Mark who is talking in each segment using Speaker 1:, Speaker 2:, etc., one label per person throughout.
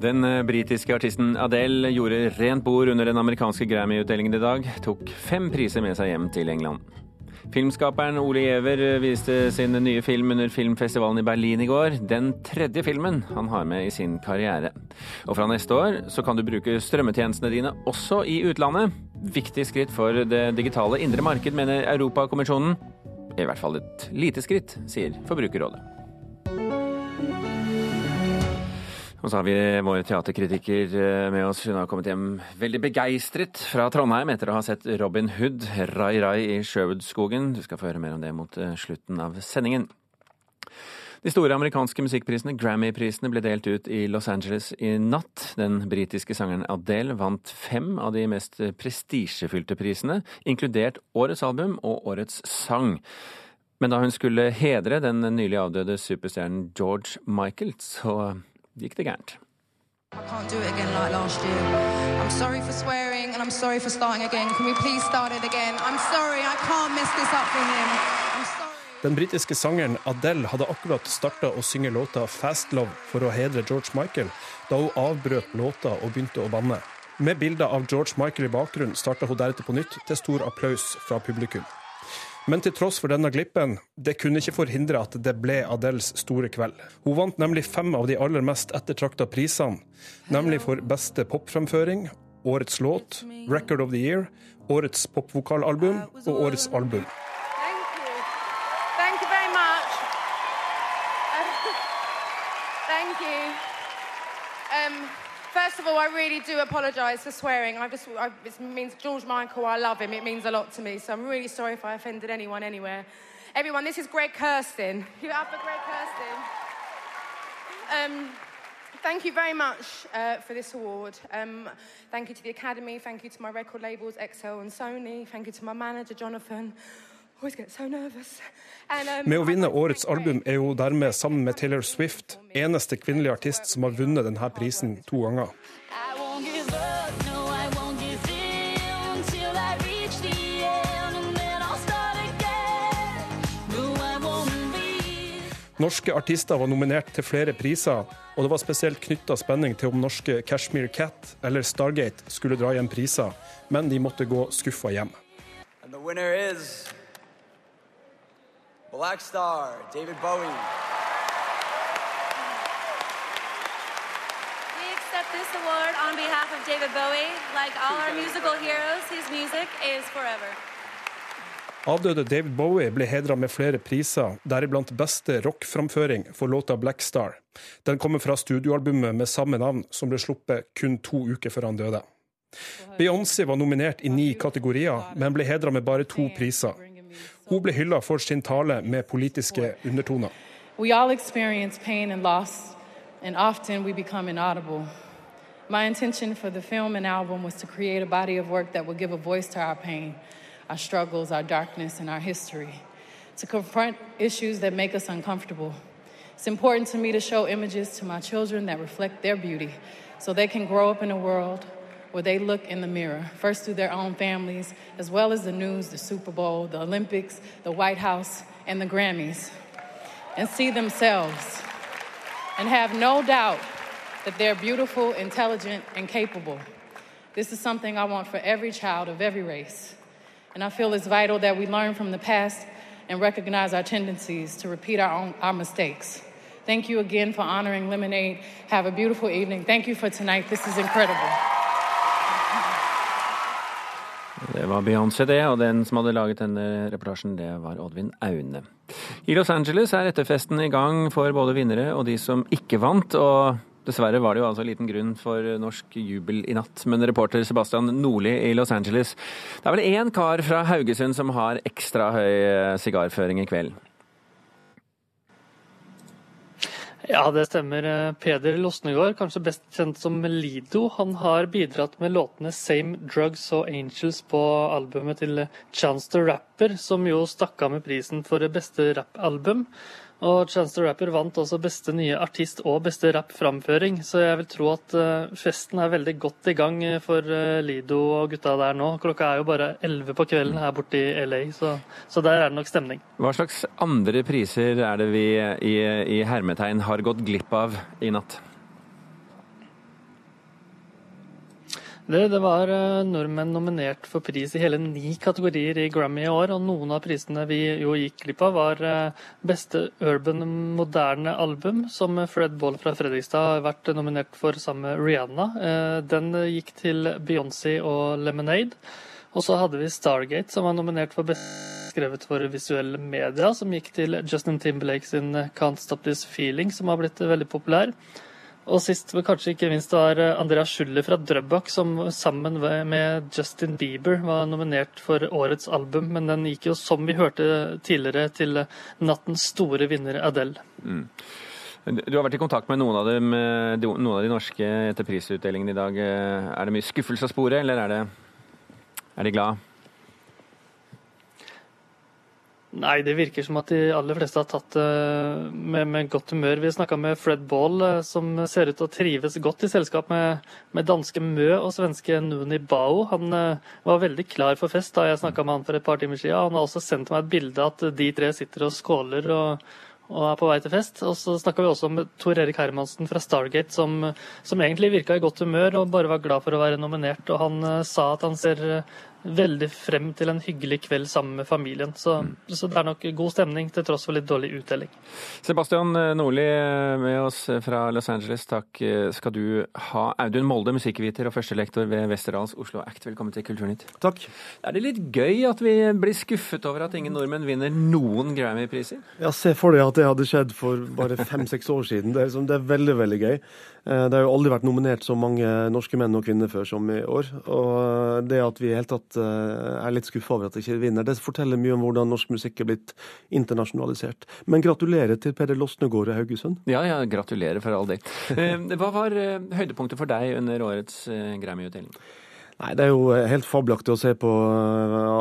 Speaker 1: Den eh, britiske artisten Adele gjorde rent bord under den amerikanske Grammy-utdelingen i dag. Tok fem priser med seg hjem til England. Filmskaperen Ole Giæver viste sin nye film under filmfestivalen i Berlin i går. Den tredje filmen han har med i sin karriere. Og fra neste år så kan du bruke strømmetjenestene dine også i utlandet. Viktig skritt for det digitale indre marked, mener Europakommisjonen. I hvert fall et lite skritt, sier Forbrukerrådet. Og så har vi vår teaterkritiker eh, med oss. Hun har kommet hjem veldig begeistret fra Trondheim etter å ha sett Robin Hood, Rai Rai i Sherwoodskogen. Du skal få høre mer om det mot eh, slutten av sendingen. De store amerikanske musikkprisene, Grammy-prisene, ble delt ut i Los Angeles i natt. Den britiske sangeren Adele vant fem av de mest prestisjefylte prisene, inkludert Årets album og Årets sang. Men da hun skulle hedre den nylig avdøde superstjernen George Michael, så gikk det gærent.
Speaker 2: Den britiske sangeren Adele hadde akkurat starta å synge låta 'Fast Love' for å hedre George Michael, da hun avbrøt låta og begynte å banne. Med bilder av George Michael i bakgrunnen starta hun deretter på nytt, til stor applaus fra publikum. Men til tross for denne glippen, det kunne ikke forhindre at det ble Adels store kveld. Hun vant nemlig fem av de aller mest ettertrakta prisene, nemlig for beste popfremføring, årets låt, Record of the Year, årets popvokalalbum og årets album.
Speaker 3: Really do apologise for swearing. I just, I, it means George Michael. I love him. It means a lot to me. So I'm really sorry if I offended anyone anywhere. Everyone, this is Greg Kirsten. You up for Greg Kirsten. Um, Thank you very much uh, for this award. Um, thank you to the Academy. Thank you to my record labels, Excel and Sony. Thank you to my manager, Jonathan. Always get so nervous. And, um,
Speaker 2: Med å vinne
Speaker 3: I'd like to
Speaker 2: årets album er hun dermed, sammen med Taylor Swift, eneste kvinnelige artist som har vunnet denne prisen to ganger. Norske artister var nominert til flere priser, og det var spesielt knytta spenning til om norske Cashmere Cat eller Stargate skulle dra hjem priser, men de måtte gå skuffa hjem.
Speaker 4: Black Star, David Bowie.
Speaker 5: We accept this award on behalf of David Bowie. Like all our musical heroes, his music is forever.
Speaker 2: Avdøde David Bowie ble hedra med flere priser, deriblant beste rockframføring for låta Black Star. Den kommer fra studioalbumet med samme navn, som ble sluppet kun to uker før han døde. Beyoncé var nominert i ni kategorier, men ble hedra med bare to priser. Hun ble hylla for sin tale med politiske undertoner.
Speaker 6: We all experience pain and loss, and often we become inaudible. My intention for the film and album was to create a body of work that would give a voice to our pain, our struggles, our darkness, and our history, to confront issues that make us uncomfortable. It's important to me to show images to my children that reflect their beauty so they can grow up in a world where they look in the mirror, first through their own families, as well as the news, the Super Bowl, the Olympics, the White House, and the Grammys, and see themselves and have no doubt that they're beautiful, intelligent, and capable. This is something I want for every child of every race. And I feel it's vital that we learn from the past and recognize our tendencies to repeat our, own, our mistakes. Thank you again for honoring Lemonade. Have a beautiful evening. Thank you for tonight. This is incredible.
Speaker 1: Det var Beyoncé, det, og den som hadde laget denne reportasjen, det var Oddvin Aune. I Los Angeles er etterfesten i gang for både vinnere og de som ikke vant, og dessverre var det jo altså liten grunn for norsk jubel i natt. Men reporter Sebastian Nordli i Los Angeles, det er vel én kar fra Haugesund som har ekstra høy sigarføring i kveld?
Speaker 7: Ja, det stemmer. Peder Losnegård, kanskje best kjent som Lido, han har bidratt med låtene 'Same Drugs' og 'Angels' på albumet til Chance the Rapper, som jo stakk av med prisen for beste rappalbum. Og Chance the Rapper vant også beste nye artist og beste rappframføring, så jeg vil tro at eh, festen er veldig godt i gang for eh, Lido og gutta der nå. Klokka er jo bare 11 på kvelden her borte i LA, så, så der er det nok stemning.
Speaker 1: Hva slags andre priser er det vi i, i hermetegn har gått glipp av i natt?
Speaker 7: Det, det var eh, nordmenn nominert for pris i hele ni kategorier i Grammy i år, og noen av prisene vi jo gikk glipp av, var eh, beste urban moderne album, som Fred Ball fra Fredrikstad har vært nominert for sammen med Rihanna. Eh, Den gikk til Beyoncé og Lemonade. Og så hadde vi Stargate, som var nominert for best skrevet for visuelle media, som gikk til Justin Timberlake sin Can't Stop This Feeling, som har blitt veldig populær. Og sist, men kanskje ikke minst, var Andreas Schuller fra Drøbak, som sammen med Justin Bieber var nominert for årets album, men den gikk jo, som vi hørte tidligere, til nattens store vinner Adele.
Speaker 1: Mm. Du har vært i kontakt med noen av, dem, eh, noen av de norske etter prisutdelingen i dag. Eh, Er det mye skuffelse å spore, eller er, det, er de glad?
Speaker 7: Nei, det virker som at de aller fleste har tatt det med, med godt humør. Vi snakka med Fred Ball, eh, som ser ut til å trives godt i selskap med, med danske Mø og svenske Nuni Bao. Han eh, var veldig klar for fest da jeg snakka med han for et par timer siden. Han har også sendt meg et bilde at de tre sitter og skåler og, og er på vei til fest. Og så snakka vi også med Tor Erik Hermansen fra Stargate, som, som egentlig virka i godt humør og bare var glad for å være nominert. Og han eh, sa at han ser eh, veldig frem til en hyggelig kveld sammen med familien. Så, så det er nok god stemning til tross for litt dårlig uttelling.
Speaker 1: Sebastian Nordli eh, med oss fra Los Angeles, takk eh, skal du ha. Audun Molde, musikkviter og førstelektor ved Westerdals Oslo Act, velkommen til Kulturnytt.
Speaker 8: Takk.
Speaker 1: Er det litt gøy at vi blir skuffet over at ingen nordmenn vinner noen Grammy-priser?
Speaker 8: Ja, Se for deg at det hadde skjedd for bare fem-seks år siden. Det er, liksom, det er veldig veldig gøy. Eh, Det har jo aldri vært nominert så mange norske menn og kvinner før som i år. Og det at vi i hele tatt eh, er litt skuffa over at det ikke vinner, det forteller mye om hvordan norsk musikk er blitt internasjonalisert. Men gratulerer til Peder Losnegård og Haugesund.
Speaker 1: Ja, ja, gratulerer for all del. Eh, Hva var eh, høydepunktet for deg under årets Grammy-utdeling?
Speaker 8: Nei, Det er jo helt fabelaktig å se på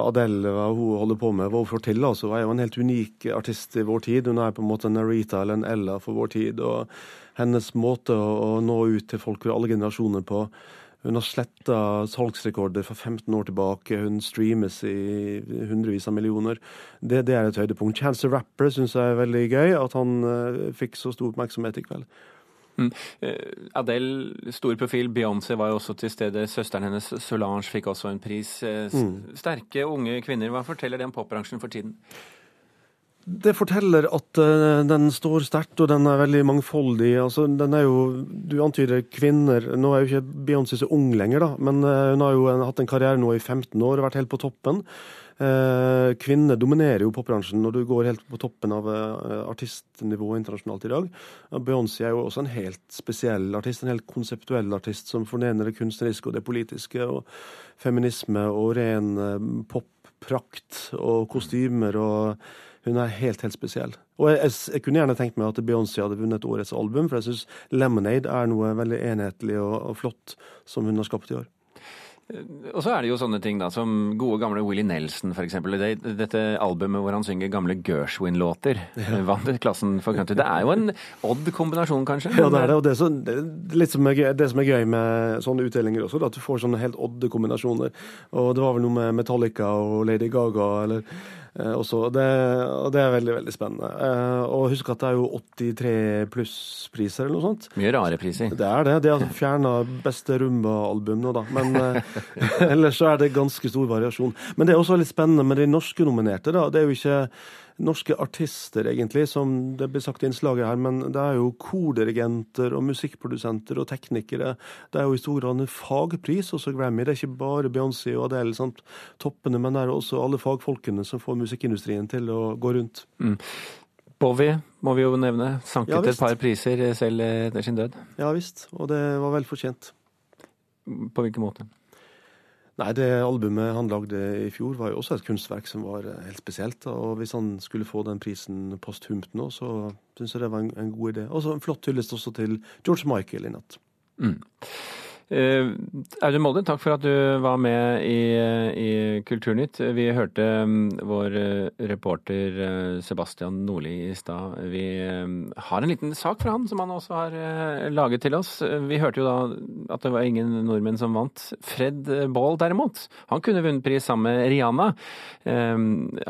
Speaker 8: Adele, hva hun holder på med. Hva hun får til. altså. Hun er jo en helt unik artist i vår tid. Hun er på en måte en Narita eller en Ella for vår tid. og Hennes måte å nå ut til folk fra alle generasjoner på. Hun har sletta salgsrekorder fra 15 år tilbake. Hun streames i hundrevis av millioner. Det, det er et høydepunkt. Chance the Rapper syns jeg er veldig gøy. At han uh, fikk så stor oppmerksomhet i kveld.
Speaker 1: Mm. Eh, Adele, stor profil. Beyoncé var jo også til stede. Søsteren hennes Solange fikk også en pris. Eh,
Speaker 8: Mm.
Speaker 1: Sterke, unge kvinner. Hva forteller det om popbransjen for tiden?
Speaker 8: Det forteller at eh, den står sterkt, og den er veldig mangfoldig. Altså, den er jo, Du antyder kvinner. Nå er jo ikke Beyoncé så ung lenger, da, men eh, hun har jo hatt en karriere nå i 15 år og vært helt på toppen. Eh, kvinner dominerer jo popbransjen når du går helt på toppen av artistnivået internasjonalt i dag. Beyoncé er jo også en helt spesiell artist, en helt konseptuell artist som fornener det kunstneriske og det politiske, og feminisme og ren popprakt og kostymer og hun er helt, helt spesiell. Og jeg, jeg, kunne gjerne tenkt meg at Beyoncé hadde vunnet årets album, for jeg syns Lemonade er noe veldig enhetlig og, og flott som hun har skapt i år.
Speaker 1: Og så er det jo sånne ting da, som gode gamle Willie Nelson eksempel. Det, dette albumet hvor han synger gamle Gershwin-låter. Vant klassen for country. Det er jo en odd kombinasjon, kanskje?
Speaker 8: Ja, det er det. Og det, så, det, som er gøy, det som er gøy med sånne utdelinger også, at du får sånne helt odde kombinasjoner. Og det var vel noe med Metallica og Lady Gaga eller eh, også. Det, og det er veldig, veldig spennende. Eh, og husk at det er jo 83 pluss-priser eller noe sånt.
Speaker 1: Mye rare priser.
Speaker 8: Det er det. De har fjerna beste rumba-album nå, da. Men eh, ellers så er det ganske stor variasjon. Men det er også litt spennende med de norske nominerte. da. Det er jo ikke norske artister, egentlig, som det ble sagt i innslaget her, men det er jo kordirigenter og musikkprodusenter og teknikere. Det er jo i stor grad en fagpris, også Grammy. Det er ikke bare Beyoncé og Adele, sant? toppene, men det er også alle fagfolkene som får musikkindustrien til å gå rundt.
Speaker 1: Mm. Bowie må vi jo nevne. Sanket
Speaker 8: Ja,
Speaker 1: et par priser selv etter sin død.
Speaker 8: Ja visst, og det var vel fortjent.
Speaker 1: På hvilken måte?
Speaker 8: Nei, det albumet han lagde i fjor var jo også et kunstverk som var eh, helt spesielt. Og hvis han skulle få den prisen posthumt nå, så syns jeg det var en, en god idé. Og så en flott hyllest også til George Michael i natt.
Speaker 1: Mm. Eh, Audun Molde, takk for at du var med i, i Kulturnytt. Vi hørte mm, vår eh, reporter eh, Sebastian Nordli i stad. Vi har en liten sak fra han som han også har laget til oss. Vi hørte jo da at det var ingen nordmenn som vant. Fred Baal derimot, han kunne vunnet pris sammen med Rihanna.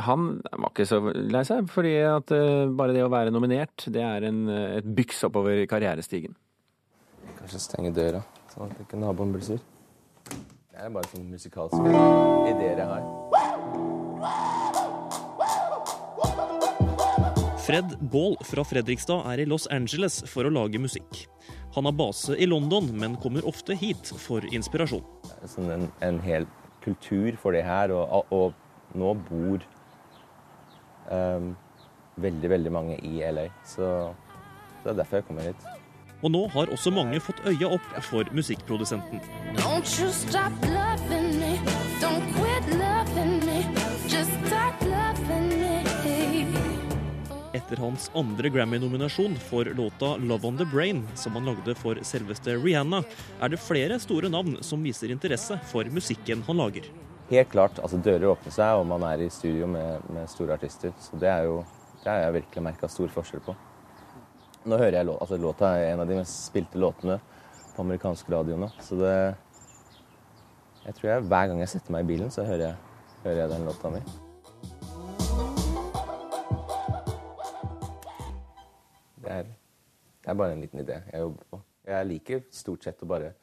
Speaker 1: Han var ikke så lei seg, fordi at bare det å være nominert, det er en, et byks oppover karrierestigen.
Speaker 9: Kanskje stenge døra, sånn at ikke naboen blir sur. Det er bare sånne musikalske ideer jeg har.
Speaker 10: Fred Baal fra Fredrikstad er i Los Angeles for å lage musikk. Han har base i London, men kommer ofte hit for inspirasjon.
Speaker 9: Sånn en, en hel kultur for det her, og, og nå bor um, veldig, veldig mange i LA. Så, så det er derfor jeg kommer hit.
Speaker 10: Og nå har også mange fått øya opp for musikkprodusenten.
Speaker 11: Don't you stop loving me. Don't quit loving me. Just stop loving me.
Speaker 10: Etter hans andre Grammy-nominasjon for låta 'Love On The Brain', som han lagde for selveste Rihanna, er det flere store navn som viser interesse for musikken han lager.
Speaker 9: Helt klart, altså dører åpner seg, og man er i studio med, med store artister. Så det er jo det har jeg virkelig merka stor forskjell på. Nå hører jeg låta, altså låta er en av de mest spilte låtene på amerikansk radio nå. Så det Jeg tror jeg hver gang jeg setter meg i bilen, så hører jeg, hører jeg den låta mi. Det er, det er bare en liten idé jeg jobber på. Jeg liker stort sett å bare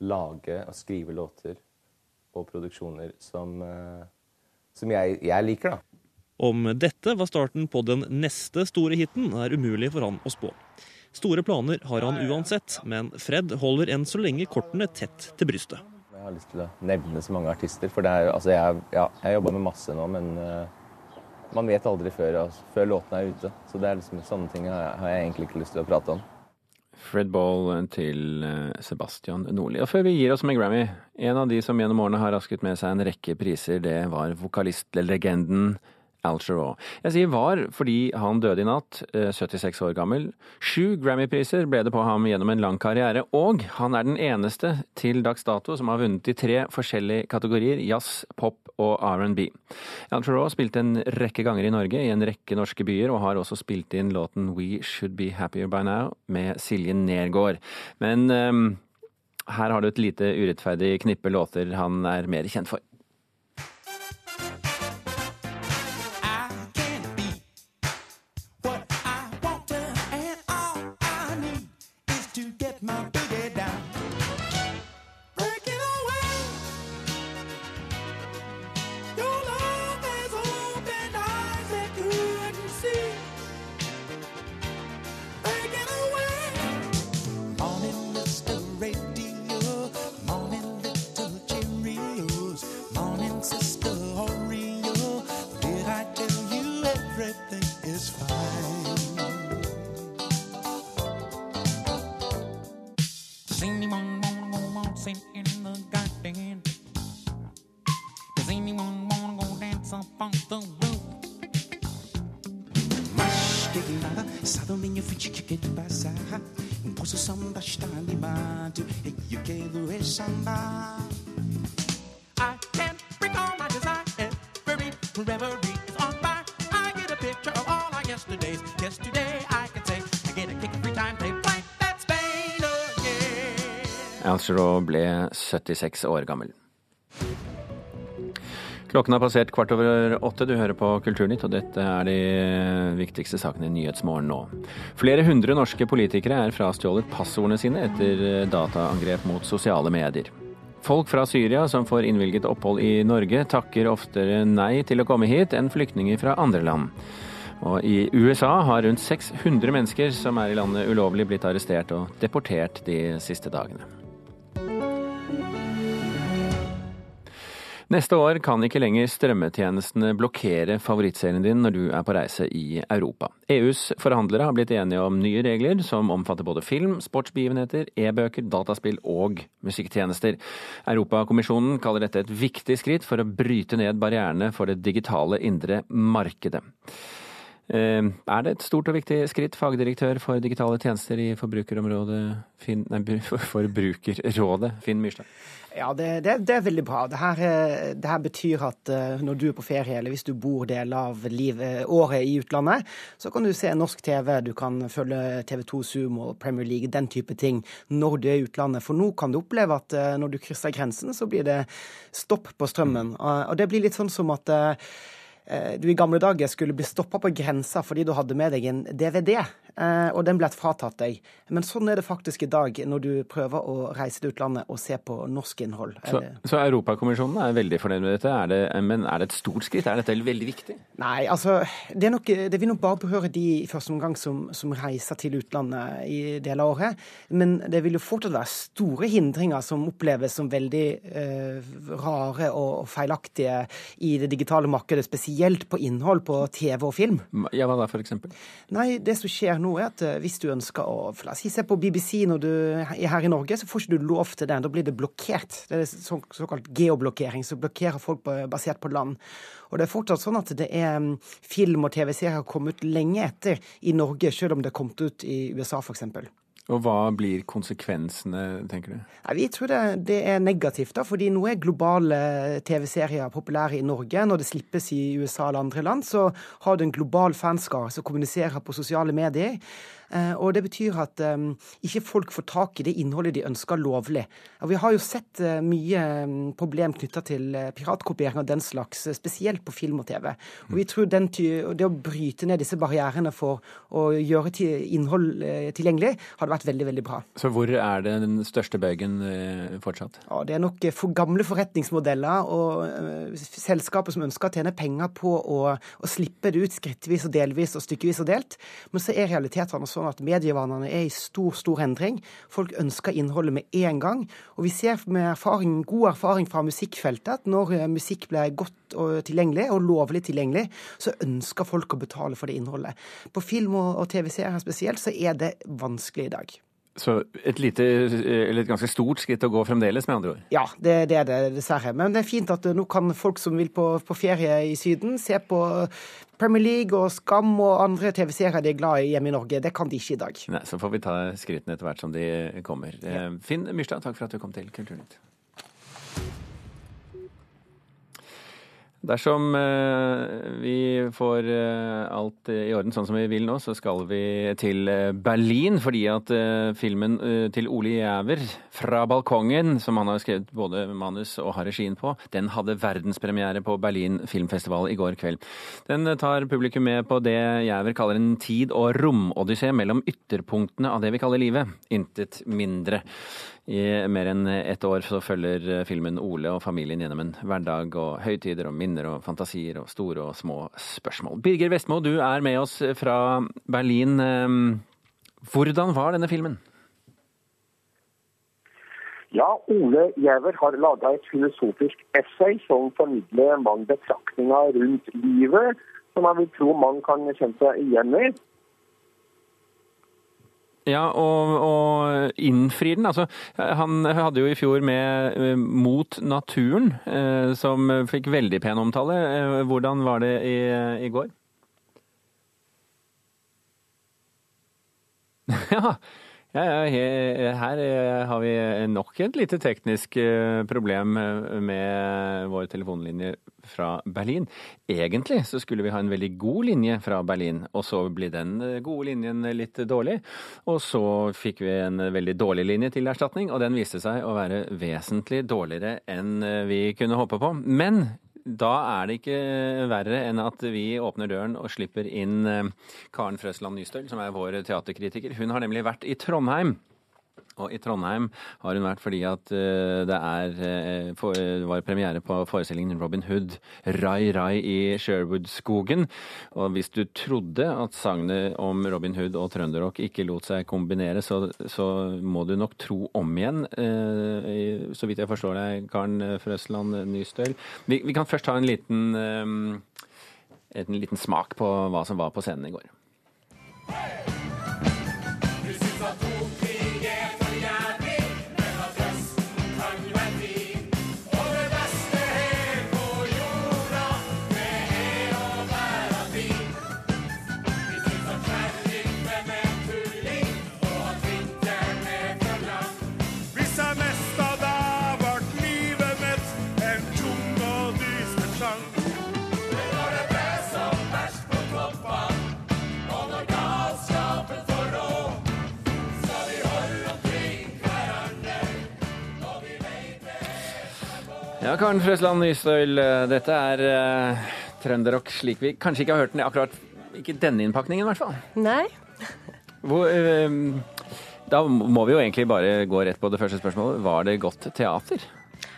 Speaker 9: lage og skrive låter og produksjoner som, eh, som jeg, jeg liker, da.
Speaker 10: Om dette var starten på den neste store hiten, er umulig for han å spå. Store planer har han uansett, men Fred holder enn så lenge kortene tett til brystet.
Speaker 9: Jeg har lyst til å nevne så mange artister, for det er, altså jeg, ja, jeg jobber med masse nå, men uh, man vet aldri før, altså, før låtene er ute. Så det er liksom, sånne ting har jeg, har jeg egentlig ikke lyst til å prate om.
Speaker 1: Fred Ball til eh, Sebastian Nordli. Og før vi gir oss med Grammy, en av de som gjennom årene har rasket med seg en rekke priser, det var vokalistlegenden Al Jeg sier var fordi han døde i natt, eh, 76 år gammel. Sju Grammy-priser ble det på ham gjennom en lang karriere, og han er den eneste til dags dato som har vunnet i tre forskjellige kategorier, jazz, pop og R&B. Al Jarreau spilte en rekke ganger i Norge, i en rekke norske byer, og har også spilt inn låten We Should Be Happier By Now med Silje Nergård. Men um, her har du et lite urettferdig knippe låter han er mer kjent for. Jarreau ble 76 år gammel. Klokken har passert kvart over åtte. Du hører på Kulturnytt, og dette er de viktigste sakene i Nyhetsmorgen nå. Flere hundre norske politikere er frastjålet passordene sine etter dataangrep mot sosiale medier. Folk fra Syria som får innvilget opphold i Norge, takker oftere nei til å komme hit enn flyktninger fra andre land. Og i USA har rundt 600 mennesker som er i landet ulovlig, blitt arrestert og deportert de siste dagene. Neste år kan ikke lenger strømmetjenestene blokkere favorittserien din når du er på reise i Europa. EUs forhandlere har blitt enige om nye regler som omfatter både film, sportsbegivenheter, e-bøker, dataspill og musikktjenester. Europakommisjonen kaller dette et viktig skritt for å bryte ned barrierene for det digitale indre markedet. Eh, Er det et stort og viktig skritt, fagdirektør for digitale tjenester i Finn, nei, Forbrukerrådet, Finn Myrstad?
Speaker 12: Ja, det, det, det er veldig bra. Det her, eh, det her betyr at eh, når du er på ferie, eller hvis du bor del av livet, året i utlandet, så kan du se norsk TV, du kan følge TV2 Zoom og Premier League, den type ting, når du er i utlandet. For nå kan du oppleve at eh, når du krysser grensen, så blir det stopp på strømmen. Og og det blir litt sånn som at eh, du i gamle dager skulle bli stoppa på grensa fordi du hadde med deg en DVD. Eh, og den ble fratatt deg. Men sånn er det faktisk i dag når du prøver å reise til utlandet og se på norsk innhold.
Speaker 1: Så, så Europakommisjonen er veldig fornøyd med dette. Er det, men er det et stort skritt? Er dette veldig viktig?
Speaker 12: Nei, altså det, nok, det vil nok bare berøre de i første omgang som, som reiser til utlandet i deler av året. Men det vil jo fortsatt være store hindringer som oppleves som veldig eh, rare og feilaktige i det digitale markedet, spesielt på innhold på TV og film.
Speaker 1: Ja, hva da, for eksempel?
Speaker 12: Nei, det som skjer nå er at eh, hvis du ønsker å la oss si, se på BBC når du er her i Norge, så får ikke du lov til det. Da blir det blokkert. Det er så, såkalt geoblokkering, som blokkerer folk basert på land. Og det er fortsatt sånn at det er mm, film og TV-serier har kommet lenge etter i Norge, selv om det er kommet ut i USA f.eks.
Speaker 1: Og hva blir konsekvensene, tenker du?
Speaker 12: Ja, Vi tror det, det er negativt, da, fordi nå er globale TV-serier populære i Norge. Når det slippes i USA eller andre land, så har du en global fanskare som kommuniserer på sosiale medier. Eh, Og det betyr at eh, ikke folk får tak i det innholdet de ønsker lovlig. Og vi har jo sett eh, mye mm, problem knytta til piratkopiering og den slags, spesielt på film og TV. Og vi tror det å bryte ned disse barrierene for å gjøre innhold tilgjengelig, hadde vært veldig, veldig bra.
Speaker 1: Så hvor er det den største bøygen fortsatt?
Speaker 12: Ja, Det er nok for gamle forretningsmodeller og selskaper som ønsker å tjene penger på å, å slippe det ut skrittvis og delvis og stykkevis og delt. Men så er realitetene sånn at medievanene er i stor, stor endring. Folk ønsker innholdet med en gang. Og vi ser med erfaring, god erfaring fra musikkfeltet at når eh, musikk blir godt og tilgjengelig, og lovlig tilgjengelig, så ønsker folk å betale for det innholdet. På film og TV-serier spesielt så er det vanskelig i dag.
Speaker 1: Så et lite, eh, eller et ganske stort skritt å gå fremdeles, med andre ord?
Speaker 12: Ja, det, det er det dessverre. Men det er fint at eh, nå kan folk som vil på, på ferie i Syden, se på Premier League og Skam og andre TV-serier de er glad i hjemme i Norge. Det kan de ikke i dag.
Speaker 1: Nei, Så får vi ta skrittene etter hvert som de kommer. Ja. Finn Myrstad, takk for at du kom til Kulturnytt. Dersom eh, vi får eh, alt i orden sånn som vi vil nå, så skal vi til eh, Berlin. Fordi at filmen til Ole Jæver, 'Fra balkongen', som han har skrevet både manus og har regien på, den hadde verdenspremiere på Berlin filmfestival i går kveld. Den tar publikum med på det Jæver kaller en tid- og romodyssé mellom ytterpunktene av det vi kaller livet. Intet mindre. I mer enn ett år så følger eh, filmen Ole og familien gjennom en hverdag og høytider og minner og fantasier og store og små spørsmål. Birger Vestmo, du er med oss fra Berlin. Eh, Hvordan var denne filmen?
Speaker 13: Ja, Ole Giæver har laga et filosofisk essay som formidler mange betraktninger rundt livet, som jeg vil tro mange kan kjenne seg igjen i.
Speaker 1: Ja, og, og innfrir den. Altså, han hadde jo i fjor med eh, Mot naturen, eh, som fikk veldig pen omtale. Eh, Hvordan var det i, i går? ja, ja, ja, her eh, har vi nok et lite teknisk eh, problem eh, med vår telefonlinje fra Berlin. Egentlig så skulle vi ha en veldig god linje fra Berlin, og så ble den eh, gode linjen litt dårlig. Og så fikk vi en veldig dårlig linje til erstatning, og den viste seg å være vesentlig dårligere enn eh, vi kunne håpe på. Men da er det ikke verre enn at vi åpner døren og slipper inn eh, Karen Frøsland Nystøl, som er vår teaterkritiker. Hun har nemlig vært i Trondheim. Og i Trondheim har hun vært fordi at eh, det er, eh, var premiere på forestillingen Robin Hood, Rai Rai i Sherwood-skogen. Og hvis du trodde at sagnet om Robin Hood og trønderrock ikke lot seg kombinere, så, så må du nok tro om igjen, eh, så vidt jeg forstår deg, Karen Frøsland Nystøl. Vi, vi kan først ta en liten, en liten smak på hva som var på scenen i går.
Speaker 14: Hvis
Speaker 1: Ja, Karen Frøsland Nystøl, eh, dette er uh, trønderrock slik vi kanskje ikke har hørt den akkurat ikke denne innpakningen, i hvert fall.
Speaker 15: Nei.
Speaker 1: Hvor, uh, da må vi jo egentlig bare gå rett på det første spørsmålet. Var det godt teater?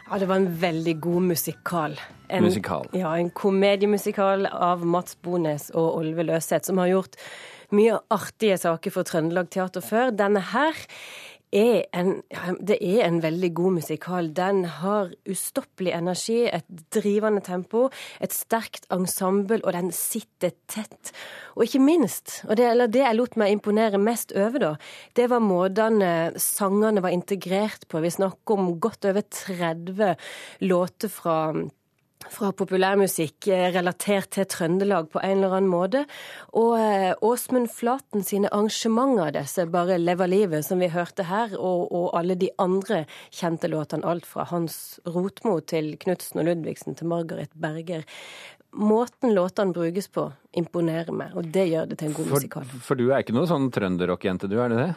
Speaker 15: Ja, det var en veldig god musikal. En,
Speaker 1: Musikal.
Speaker 15: Ja, en komediemusikal av Mats Bones og Olve Løseth, som har gjort mye artige saker for Trøndelag Teater før. Denne her er en, det er en veldig god musikal. Den har ustoppelig energi, et drivende tempo, et sterkt ensemble, og den sitter tett. Og ikke minst, og det, eller det jeg lot meg imponere mest over, da, det var måtene sangene var integrert på. Vi snakker om godt over 30 låter fra fra populærmusikk eh, relatert til Trøndelag på en eller annen måte. Og eh, Åsmund Flaten sine arrangementer disse bare lever livet, som vi hørte her, og, og alle de andre kjente låtene, alt fra Hans Rotmo til Knutsen og Ludvigsen til Margaret Berger. Måten låtene brukes på, imponerer meg, og det gjør det til en god
Speaker 1: For,
Speaker 15: musikal.
Speaker 1: for du er ikke noe sånn trønderrockjente, du, er det det?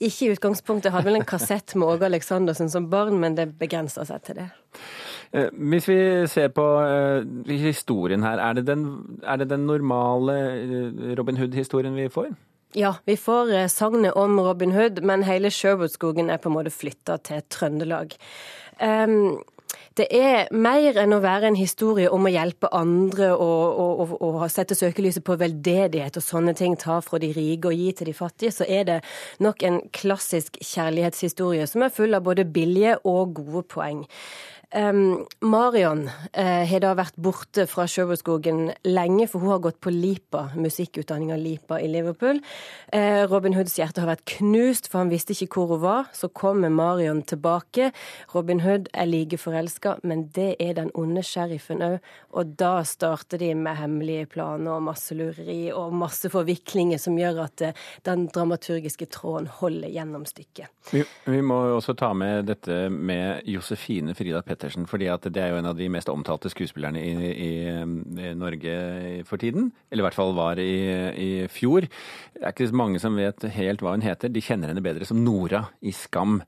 Speaker 15: Ikke i utgangspunktet. Jeg hadde vel en kassett med Åge Aleksandersen som barn, men det begrenser seg til det.
Speaker 1: Eh, Hvis vi ser på eh, historien her, er det den, er det den normale eh, Robin Hood-historien vi får?
Speaker 15: Ja, vi får sagnet om Robin Hood, men hele Sherwoodskogen er på en måte flytta til Trøndelag. Um, det er mer enn å være en historie om å hjelpe andre og, og, og, og sette søkelyset på veldedighet og sånne ting, ta fra de rike og gi til de fattige, så er det nok en klassisk kjærlighetshistorie som er full av både billige og gode poeng. Um, Marion uh, har da vært borte fra Sherwoodskogen lenge, for hun har gått på LIPA, musikkutdanninga LIPA i Liverpool. Uh, Robin Hoods hjerte har vært knust, for han visste ikke hvor hun var. Så kommer Marion tilbake. Robin Hood er like forelska, men det er den onde sheriffen òg. Og da starter de med hemmelige planer og masse lureri og masse forviklinger som gjør at uh, den dramaturgiske tråden holder gjennom stykket.
Speaker 1: Vi, vi må også ta med dette med Josefine Frida Pettersen, fordi at det er jo en av de mest omtalte skuespillerne i, i, i Norge for tiden. Eller i hvert fall var i, i fjor. Det er ikke så mange som vet helt hva hun heter. De kjenner henne bedre som Nora i Skam.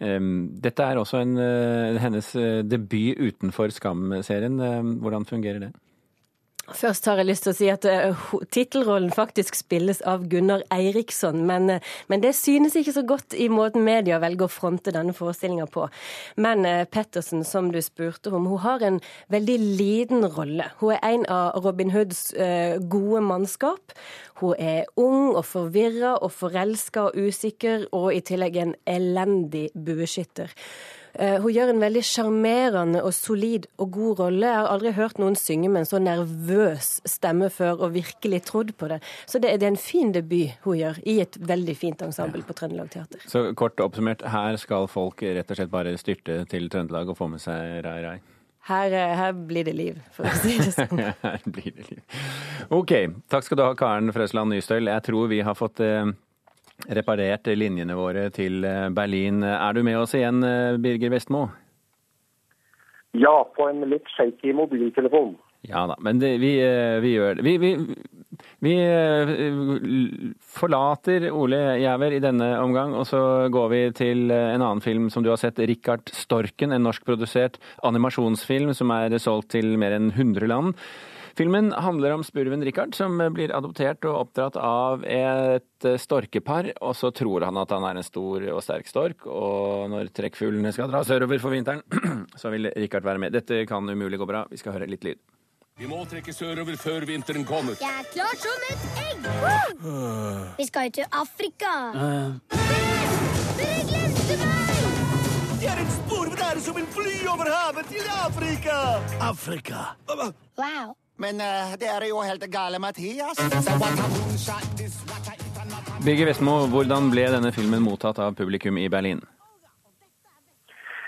Speaker 1: Um, Dette er også en, uh, hennes uh, debut utenfor Skam-serien. Um, Hvordan fungerer det?
Speaker 15: Først har jeg lyst til å si at uh, tittelrollen faktisk spilles av Gunnar Eiriksson, men, uh, men det synes ikke så godt i måten media velger å fronte denne forestillinga på. Men uh, Pettersen, som du spurte om, hun har en veldig liten rolle. Hun er en av Robin Hoods gode mannskap. Hun er ung og forvirra og forelska og usikker, og i tillegg en elendig bueskytter. Eh, Hun gjør en veldig sjarmerende og solid og god rolle. Jeg har aldri hørt noen synge med en så nervøs stemme før, og virkelig trodd på det. Så det er, en fin debut hun gjør, i et veldig fint ensemble på Trøndelag Teater.
Speaker 1: Så kort oppsummert, her skal folk rett og slett bare styrte til Trøndelag og få med seg Rai Rai.
Speaker 15: Her, eh, her blir det liv, for å si det sånn.
Speaker 1: Her blir det liv. OK. Takk skal du ha, Karen Frøsland Nystøl. Jeg tror vi har fått eh, reparert linjene våre til eh, Berlin. Er du med oss igjen, eh, Birger Vestmo?
Speaker 13: Ja, på en litt shaky mobiltelefon.
Speaker 1: Ja da, men det, vi, eh, vi gjør det. Vi, vi, vi forlater Ole Jæver i denne omgang, og så går vi til en annen film som du har sett, 'Richard Storken', en norskprodusert animasjonsfilm som er solgt til mer enn 100 land. Filmen handler om spurven Richard, som blir adoptert og oppdratt av et storkepar, og så tror han at han er en stor og sterk stork, og når trekkfuglene skal dra sørover for vinteren, så vil Richard være med. Dette kan umulig gå bra. Vi skal høre litt lyd.
Speaker 16: Vi må trekke sørover før vinteren kommer.
Speaker 17: Jeg er klar som et egg! Vi skal jo til Afrika. Dere glemte meg!
Speaker 14: Det er en spurv der som vil fly over havet til Afrika! Afrika.
Speaker 17: Wow.
Speaker 14: Men uh, det er jo helt gale, Mathias.
Speaker 1: Birger Vestmo, hvordan ble denne filmen mottatt av publikum i Berlin?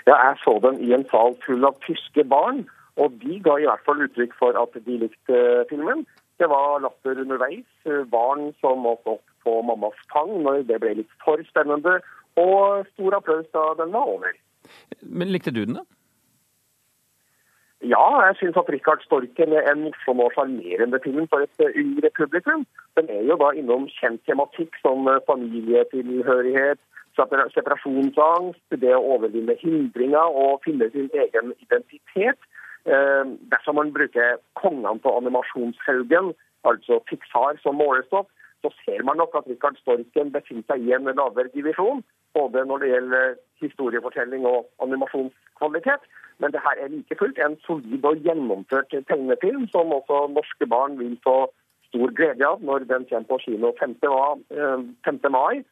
Speaker 13: Ja, jeg så den i en sal full av tyske barn, og de ga i hvert fall uttrykk for at de likte eh, filmen. Det var latter underveis, eh, barn som måtte opp på mammas fang når det ble litt for spennende, og stor applaus da den var over.
Speaker 1: Men likte du den, da?
Speaker 13: Ja, jeg syns at Richard Storken er en morsom og sjarmerende film for et eh, yngre publikum. Den er jo da innom kjent tematikk som eh, familietilhørighet, separasjonsangst, det å overvinne hindringer og finne sin egen identitet. Eh, dersom man bruker kongene på animasjonshaugen, altså Pixar som målestokk, så ser man nok at Rikard Storken befinner seg i en lavere divisjon. Både når det gjelder historiefortelling og animasjonskvalitet. Men det her er like fullt en solid og gjennomført tegnefilm som også norske barn vil få stor glede av når den kommer på kino 5. mai. eh, 5. mai.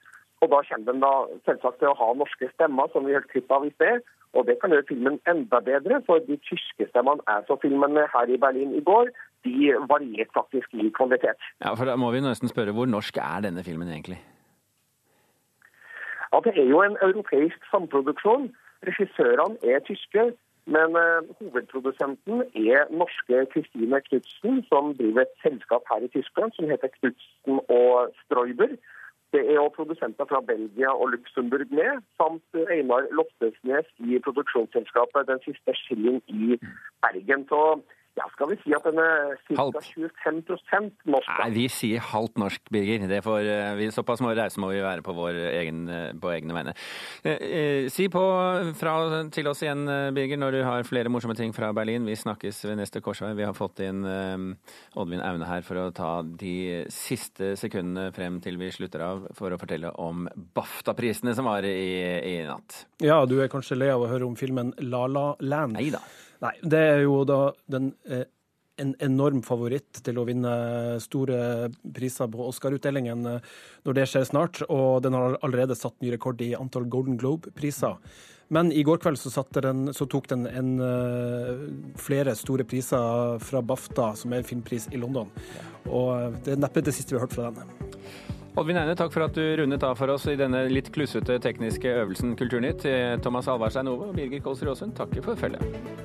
Speaker 13: Og da kommer den da selvsagt til å ha norske stemmer, som vi hørte klipp av i sted. Og det kan gjøre filmen enda bedre, for de tyske stemmene jeg så filmen her i Berlin i går, de varierte faktisk i kvalitet.
Speaker 1: Ja, for Da må vi nesten spørre hvor norsk er denne filmen egentlig?
Speaker 13: Ja, Det er jo en europeisk samproduksjon. Regissørene er tyske. Men eh, hovedprodusenten er norske Kristine Knutsen, som driver et selskap her i Tyskland som heter Knutsen og Streuber. Det er også produsenter fra Belgia og Luxembourg med, samt Einar Loftesnes i produksjonsselskapet Den siste skilling i Bergen. Så ja, skal vi si at den er ca. 25 norsk. da.
Speaker 1: Nei, vi sier halvt norsk, Birger. Det får, eh, vi, såpass må rause må vi være på, vår egen, eh, på egne vegne. Eh, eh, si på fra til oss igjen, Birger, når du har flere morsomme ting fra Berlin. Vi snakkes ved neste korsvei. Vi har fått inn eh, Oddvin Aune her for å ta de siste sekundene frem til vi slutter av, for å fortelle om BAFTA-prisene som var i, i natt.
Speaker 2: Ja, du er kanskje lei av å høre om filmen La La Land?
Speaker 1: Nei da.
Speaker 2: Nei, det er jo da den eh, en enorm favoritt til å vinne store priser på Oscar-utdelingen eh, når det skjer snart, og den har allerede satt ny rekord i antall Golden Globe-priser. Men i går kveld så, den, så tok den en, eh, flere store priser fra BAFTA, som er en filmpris i London. Og det er neppe det siste vi har hørt fra den.
Speaker 1: Oddvin Eine, takk for at du rundet av for oss i denne litt klussete tekniske øvelsen Kulturnytt. Thomas Alvarstein Ove og Birger Kolsrud Aasund takker for følget.